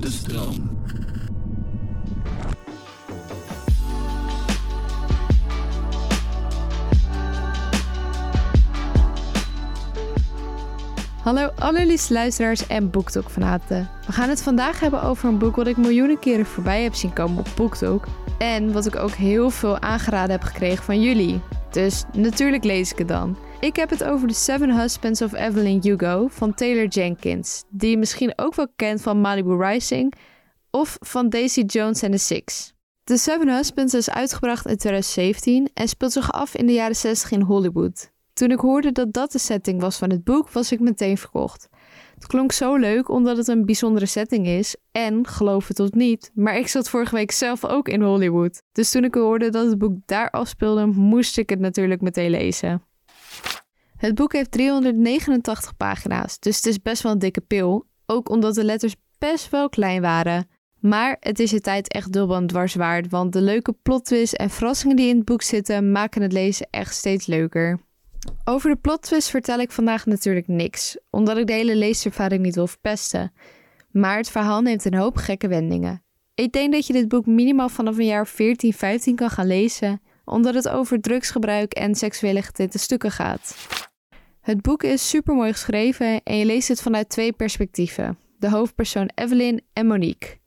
de stroom. Hallo allerliefste luisteraars en BookTok-fanaten. We gaan het vandaag hebben over een boek wat ik miljoenen keren voorbij heb zien komen op BookTok. En wat ik ook heel veel aangeraden heb gekregen van jullie. Dus natuurlijk lees ik het dan. Ik heb het over The Seven Husbands of Evelyn Hugo van Taylor Jenkins. Die je misschien ook wel kent van Malibu Rising of van Daisy Jones and the Six. The Seven Husbands is uitgebracht in 2017 en speelt zich af in de jaren 60 in Hollywood. Toen ik hoorde dat dat de setting was van het boek, was ik meteen verkocht. Het klonk zo leuk omdat het een bijzondere setting is. En, geloof het of niet, maar ik zat vorige week zelf ook in Hollywood. Dus toen ik hoorde dat het boek daar afspeelde, moest ik het natuurlijk meteen lezen. Het boek heeft 389 pagina's, dus het is best wel een dikke pil. Ook omdat de letters best wel klein waren. Maar het is je tijd echt dubbel dwars waard, want de leuke plot en verrassingen die in het boek zitten maken het lezen echt steeds leuker. Over de plot vertel ik vandaag natuurlijk niks, omdat ik de hele leeservaring niet wil verpesten. Maar het verhaal neemt een hoop gekke wendingen. Ik denk dat je dit boek minimaal vanaf een jaar 14, 15 kan gaan lezen, omdat het over drugsgebruik en seksuele getinte stukken gaat. Het boek is super mooi geschreven en je leest het vanuit twee perspectieven: de hoofdpersoon Evelyn en Monique.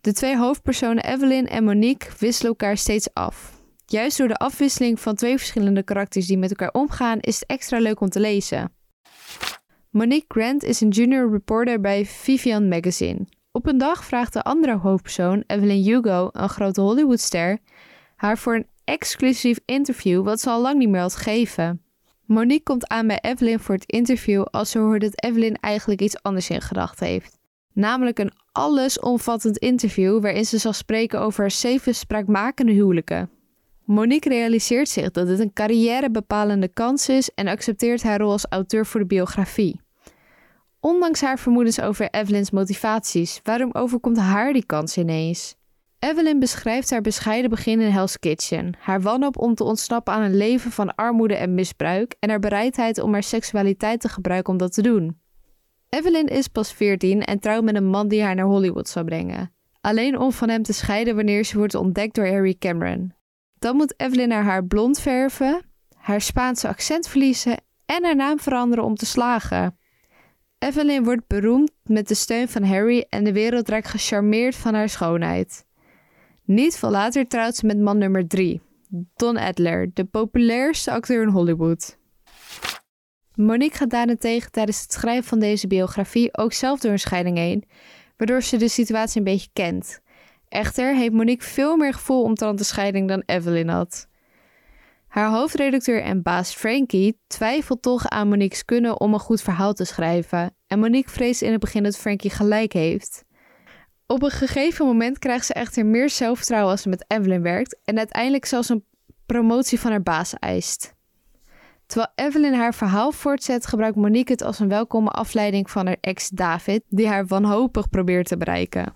De twee hoofdpersonen Evelyn en Monique wisselen elkaar steeds af. Juist door de afwisseling van twee verschillende karakters die met elkaar omgaan, is het extra leuk om te lezen. Monique Grant is een junior reporter bij Vivian Magazine. Op een dag vraagt de andere hoofdpersoon, Evelyn Hugo, een grote Hollywoodster, haar voor een exclusief interview wat ze al lang niet meer had gegeven. Monique komt aan bij Evelyn voor het interview als ze hoort dat Evelyn eigenlijk iets anders in gedachten heeft. Namelijk een allesomvattend interview waarin ze zal spreken over haar zeven spraakmakende huwelijken. Monique realiseert zich dat dit een carrièrebepalende kans is en accepteert haar rol als auteur voor de biografie. Ondanks haar vermoedens over Evelyn's motivaties, waarom overkomt haar die kans ineens? Evelyn beschrijft haar bescheiden begin in Hell's Kitchen, haar wanhoop om te ontsnappen aan een leven van armoede en misbruik en haar bereidheid om haar seksualiteit te gebruiken om dat te doen. Evelyn is pas 14 en trouwt met een man die haar naar Hollywood zal brengen. Alleen om van hem te scheiden wanneer ze wordt ontdekt door Harry Cameron. Dan moet Evelyn haar haar blond verven, haar Spaanse accent verliezen en haar naam veranderen om te slagen. Evelyn wordt beroemd met de steun van Harry en de wereld raakt gecharmeerd van haar schoonheid. Niet veel later trouwt ze met man nummer 3, Don Adler, de populairste acteur in Hollywood. Monique gaat daarentegen tijdens het schrijven van deze biografie ook zelf door een scheiding heen, waardoor ze de situatie een beetje kent. Echter heeft Monique veel meer gevoel omtrent de scheiding dan Evelyn had. Haar hoofdredacteur en baas Frankie twijfelt toch aan Monique's kunnen om een goed verhaal te schrijven en Monique vreest in het begin dat Frankie gelijk heeft. Op een gegeven moment krijgt ze echter meer zelfvertrouwen als ze met Evelyn werkt en uiteindelijk zelfs een promotie van haar baas eist. Terwijl Evelyn haar verhaal voortzet, gebruikt Monique het als een welkome afleiding van haar ex David, die haar wanhopig probeert te bereiken.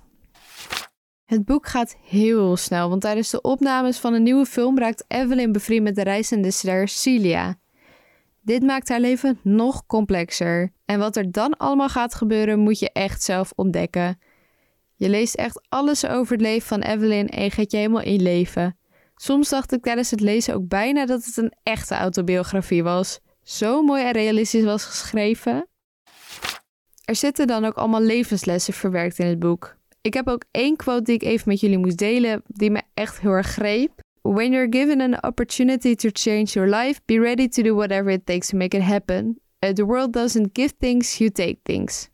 Het boek gaat heel snel, want tijdens de opnames van een nieuwe film raakt Evelyn bevriend met de reizende ster Celia. Dit maakt haar leven nog complexer. En wat er dan allemaal gaat gebeuren, moet je echt zelf ontdekken. Je leest echt alles over het leven van Evelyn en je gaat je helemaal inleven. Soms dacht ik tijdens het lezen ook bijna dat het een echte autobiografie was. Zo mooi en realistisch was geschreven. Er zitten dan ook allemaal levenslessen verwerkt in het boek. Ik heb ook één quote die ik even met jullie moest delen, die me echt heel erg greep. When you're given an opportunity to change your life, be ready to do whatever it takes to make it happen. Uh, the world doesn't give things, you take things.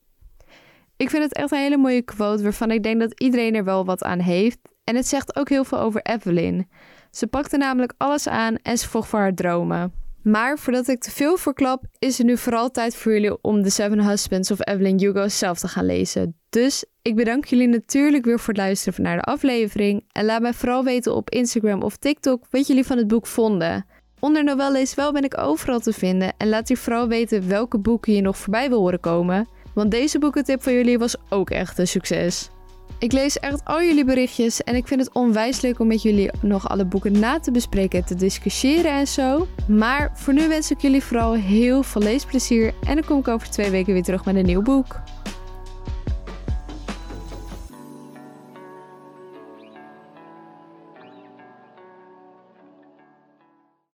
Ik vind het echt een hele mooie quote waarvan ik denk dat iedereen er wel wat aan heeft. En het zegt ook heel veel over Evelyn. Ze pakte namelijk alles aan en ze vocht voor haar dromen. Maar voordat ik te veel verklap, is het nu vooral tijd voor jullie om The Seven Husbands of Evelyn Hugo zelf te gaan lezen. Dus ik bedank jullie natuurlijk weer voor het luisteren naar de aflevering. En laat mij vooral weten op Instagram of TikTok wat jullie van het boek vonden. Onder Novel Lees Wel ben ik overal te vinden. En laat hier vooral weten welke boeken je nog voorbij wil horen komen. Want deze boekentip van jullie was ook echt een succes. Ik lees echt al jullie berichtjes en ik vind het onwijs leuk om met jullie nog alle boeken na te bespreken, te discussiëren en zo. Maar voor nu wens ik jullie vooral heel veel leesplezier en dan kom ik over twee weken weer terug met een nieuw boek.